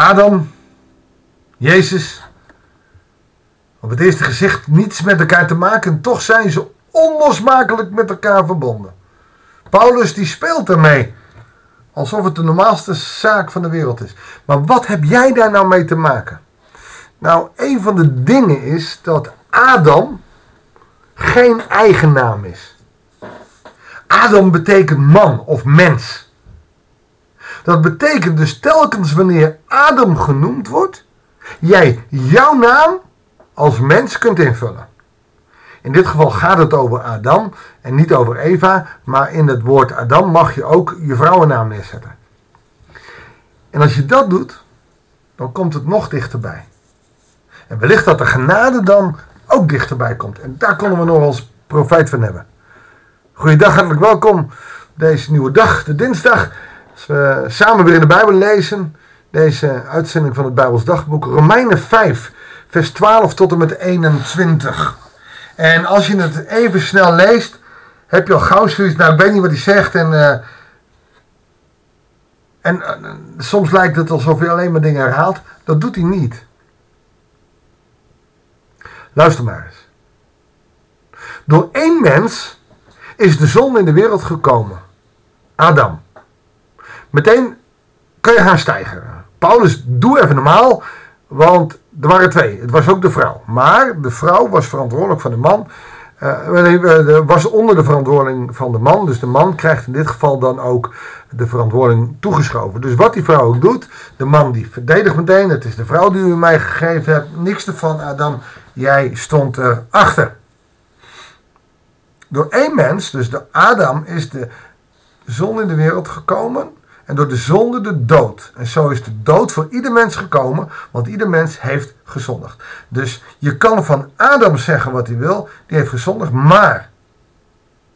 Adam, Jezus, op het eerste gezicht niets met elkaar te maken, toch zijn ze onlosmakelijk met elkaar verbonden. Paulus die speelt ermee. Alsof het de normaalste zaak van de wereld is. Maar wat heb jij daar nou mee te maken? Nou, een van de dingen is dat Adam geen eigen naam is. Adam betekent man of mens. Dat betekent dus telkens wanneer Adam genoemd wordt, jij jouw naam als mens kunt invullen. In dit geval gaat het over Adam en niet over Eva, maar in het woord Adam mag je ook je vrouwennaam neerzetten. En als je dat doet, dan komt het nog dichterbij. En wellicht dat de genade dan ook dichterbij komt. En daar konden we nog als profijt van hebben. Goeiedag, hartelijk welkom. Deze nieuwe dag, de dinsdag. Als we samen weer in de Bijbel lezen. Deze uitzending van het Bijbels dagboek. Romeinen 5, vers 12 tot en met 21. En als je het even snel leest, heb je al gauw zoiets. Nou, ik weet wat hij zegt. En, uh, en uh, soms lijkt het alsof hij alleen maar dingen herhaalt. Dat doet hij niet. Luister maar eens. Door één mens is de zon in de wereld gekomen. Adam. Meteen kan je gaan stijgen. Paulus, doe even normaal. Want er waren twee. Het was ook de vrouw. Maar de vrouw was verantwoordelijk van de man. Uh, was onder de verantwoording van de man. Dus de man krijgt in dit geval dan ook de verantwoording toegeschoven. Dus wat die vrouw ook doet, de man die verdedigt meteen. Het is de vrouw die u mij gegeven hebt. Niks ervan, Adam. Jij stond erachter. Door één mens, dus de Adam, is de zon in de wereld gekomen. En door de zonde de dood. En zo is de dood voor ieder mens gekomen, want ieder mens heeft gezondigd. Dus je kan van Adam zeggen wat hij wil, die heeft gezondigd, maar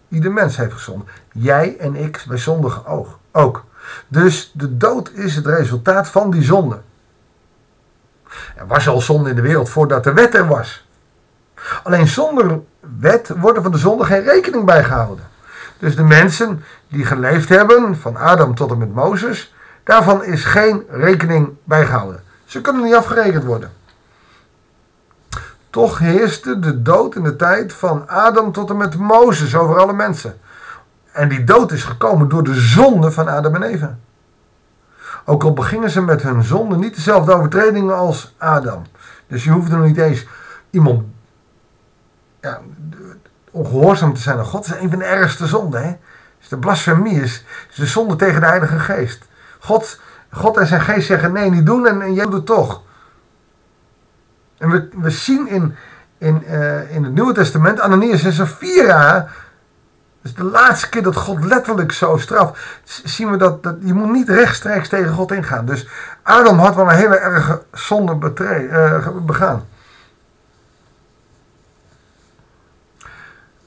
ieder mens heeft gezondigd. Jij en ik, wij zondigen ook. Dus de dood is het resultaat van die zonde. Er was al zonde in de wereld voordat de wet er was. Alleen zonder wet worden van de zonde geen rekening bijgehouden. Dus de mensen die geleefd hebben, van Adam tot en met Mozes, daarvan is geen rekening bijgehouden. Ze kunnen niet afgerekend worden. Toch heerste de dood in de tijd van Adam tot en met Mozes over alle mensen. En die dood is gekomen door de zonde van Adam en Eva. Ook al begingen ze met hun zonde niet dezelfde overtredingen als Adam. Dus je hoeft er nog niet eens iemand ja, ongehoorzaam te zijn aan God. Is een van de ergste zonden. Hè? Dus de blasfemie is, is de zonde tegen de Heilige Geest. God, God en zijn geest zeggen nee, niet doen en, jij doet het toch. En we, we zien in, in, uh, in het Nieuwe Testament Ananias en Sapphira dus de laatste keer dat God letterlijk zo straft, zien we dat, dat je moet niet rechtstreeks tegen God ingaan. Dus Adam had wel een hele erge zonde betree, uh, begaan.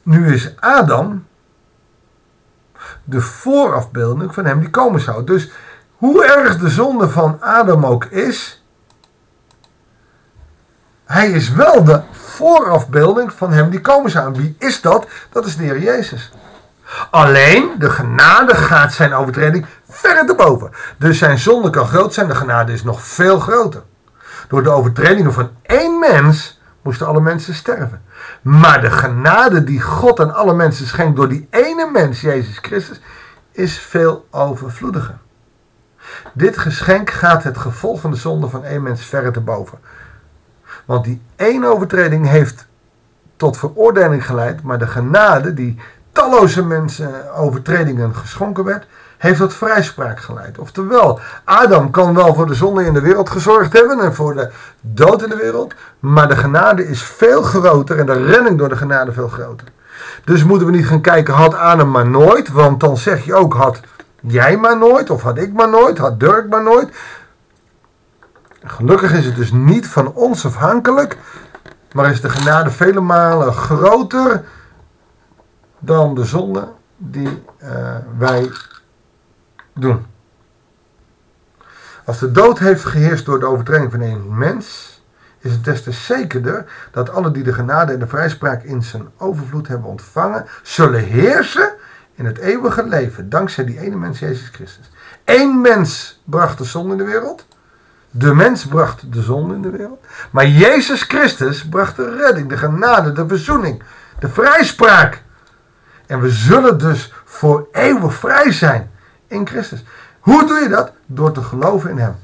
Nu is Adam de voorafbeelding van hem die komen zou. Dus hoe erg de zonde van Adam ook is, hij is wel de voorafbeelding van hem die komen zou. En wie is dat? Dat is de Heer Jezus. Alleen de genade gaat zijn overtreding verder te boven. Dus zijn zonde kan groot zijn, de genade is nog veel groter. Door de overtredingen van één mens moesten alle mensen sterven. Maar de genade die God aan alle mensen schenkt door die ene mens, Jezus Christus, is veel overvloediger. Dit geschenk gaat het gevolg van de zonde van één mens verder te boven. Want die één overtreding heeft tot veroordeling geleid, maar de genade die talloze mensen overtredingen geschonken werd, heeft tot vrijspraak geleid. Oftewel, Adam kan wel voor de zonde in de wereld gezorgd hebben en voor de dood in de wereld, maar de genade is veel groter en de redding door de genade veel groter. Dus moeten we niet gaan kijken, had Adam maar nooit, want dan zeg je ook, had jij maar nooit, of had ik maar nooit, had Dirk maar nooit. Gelukkig is het dus niet van ons afhankelijk, maar is de genade vele malen groter dan de zonde die uh, wij Als de dood heeft geheerst door de overtreding van een mens, is het des te zekerder dat alle die de genade en de vrijspraak in zijn overvloed hebben ontvangen, zullen heersen in het eeuwige leven, dankzij die ene mens, Jezus Christus. Eén mens bracht de zonde in de wereld, De mens bracht de zon in de wereld. Maar Jezus Christus bracht de redding, de genade, de verzoening, de vrijspraak. En we zullen dus voor eeuwig vrij zijn in Christus. Hoe doe je dat? Door te geloven in Hem.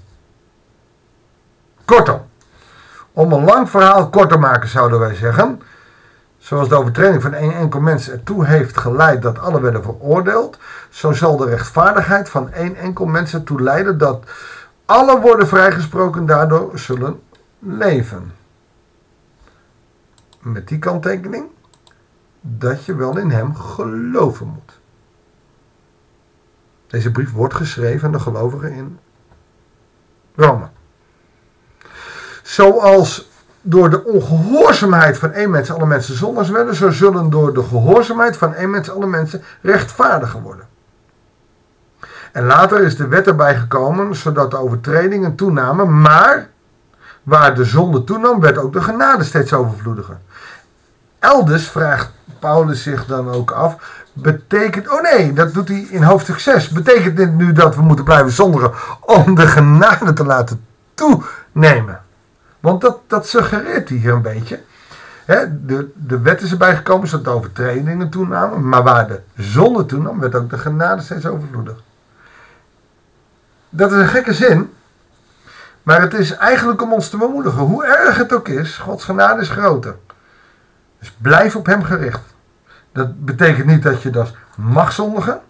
Kortom, om een lang verhaal kort te maken zouden wij zeggen. Zoals de overtreding van één enkel mens ertoe heeft geleid dat alle werden veroordeeld, zo zal de rechtvaardigheid van één enkel mens ertoe leiden dat alle worden vrijgesproken daardoor zullen leven. Met die kanttekening dat je wel in hem geloven moet. Deze brief wordt geschreven aan de gelovigen in Rome. Zoals door de ongehoorzaamheid van één mens alle mensen zondags werden, zo zullen door de gehoorzaamheid van één mens alle mensen rechtvaardiger worden. En later is de wet erbij gekomen, zodat de overtredingen toenamen, maar waar de zonde toenam, werd ook de genade steeds overvloediger. Elders vraagt Paulus zich dan ook af, betekent, oh nee, dat doet hij in hoofdstuk 6, betekent dit nu dat we moeten blijven zondigen om de genade te laten toenemen? Want dat, dat suggereert hij hier een beetje. de, de wet is erbij gekomen zodat de overtredingen toenamen. Maar waar de zonde toenam, werd ook de genade steeds overvloedig. Dat is een gekke zin. Maar het is eigenlijk om ons te bemoedigen. Hoe erg het ook is, Gods genade is groter. Dus blijf op hem gericht. Dat betekent niet dat je dat mag zondigen.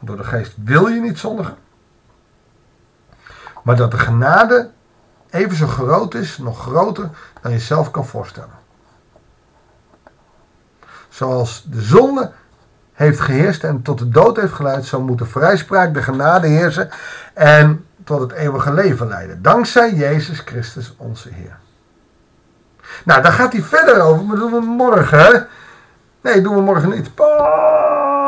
Door de geest wil je niet zondigen. Maar dat de genade even zo groot is, nog groter dan je zelf kan voorstellen. Zoals de zonde heeft geheerst en tot de dood heeft geleid, zo moet de vrijspraak, de genade heersen en tot het eeuwige leven leiden. Dankzij Jezus Christus onze Heer. Nou, daar gaat hij verder over, maar doen we morgen. Nee, doen we morgen niet.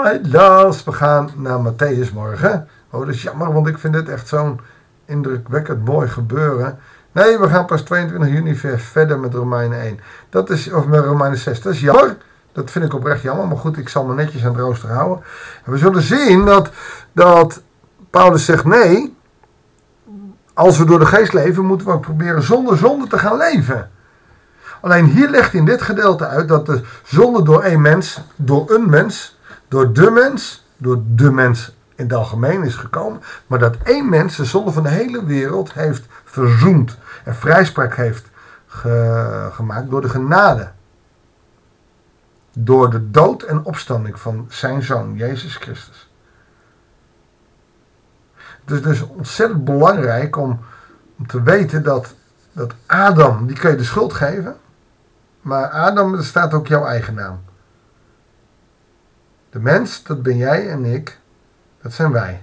Helaas, we gaan naar Matthäus morgen. Oh, dat is jammer, want ik vind dit echt zo'n indrukwekkend mooi gebeuren. Nee, we gaan pas 22 juni verder met Romeinen 1. Dat is, of met Romeinen 6. Dat is jammer. Dat vind ik oprecht jammer. Maar goed, ik zal me netjes aan het rooster houden. En we zullen zien dat, dat Paulus zegt nee. Als we door de geest leven, moeten we proberen zonder zonde te gaan leven. Alleen hier legt in dit gedeelte uit dat de zonde door een mens, door een mens, door de mens, door de mens in het algemeen is gekomen. Maar dat één mens de zonde van de hele wereld heeft verzoend en vrijspraak heeft gemaakt door de genade. Door de dood en opstanding van zijn zoon, Jezus Christus. Het is dus ontzettend belangrijk om, om te weten dat, dat Adam, die kun je de schuld geven. Maar Adam, staat ook jouw eigen naam. De mens, dat ben jij en ik. Dat zijn wij.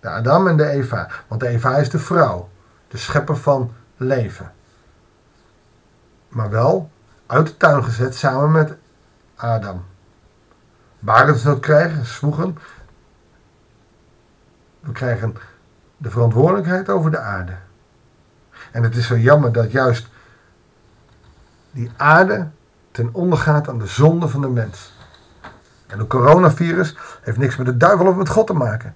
De Adam en de Eva. Want de Eva is de vrouw. De schepper van leven. Maar wel uit de tuin gezet samen met Adam. dat krijgen, zwoegen. We krijgen de verantwoordelijkheid over de aarde. En het is zo jammer dat juist die aarde ten onder gaat aan de zonde van de mens. En het coronavirus heeft niks met de duivel of met God te maken.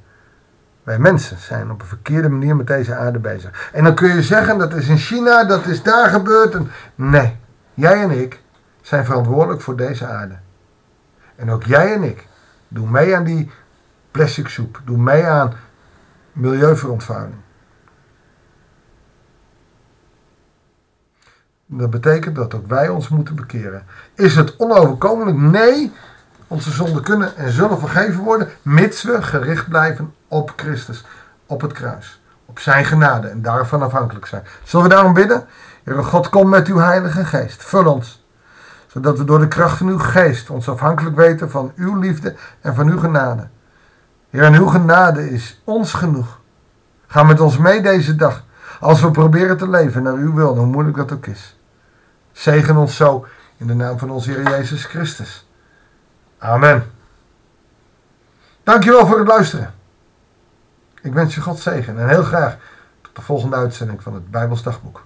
Wij mensen zijn op een verkeerde manier met deze aarde bezig. En dan kun je zeggen dat is in China, dat is daar gebeurd. En... Nee, jij en ik zijn verantwoordelijk voor deze aarde. En ook jij en ik doen mee aan die plastic soep. Doen mee aan milieuverontwaardiging. Dat betekent dat ook wij ons moeten bekeren. Is het onoverkomelijk? Nee. Onze zonden kunnen en zullen vergeven worden, mits we gericht blijven op Christus, op het kruis. Op zijn genade en daarvan afhankelijk zijn. Zullen we daarom bidden? Heer God, kom met uw heilige geest. Vul ons. Zodat we door de kracht van uw geest ons afhankelijk weten van uw liefde en van uw genade. Heer, en uw genade is ons genoeg. Ga met ons mee deze dag. Als we proberen te leven naar uw wil, hoe moeilijk dat ook is. Zegen ons zo in de naam van onze Heer Jezus Christus. Amen. Dankjewel voor het luisteren. Ik wens je God zegen en heel graag tot de volgende uitzending van het Bijbelsdagboek.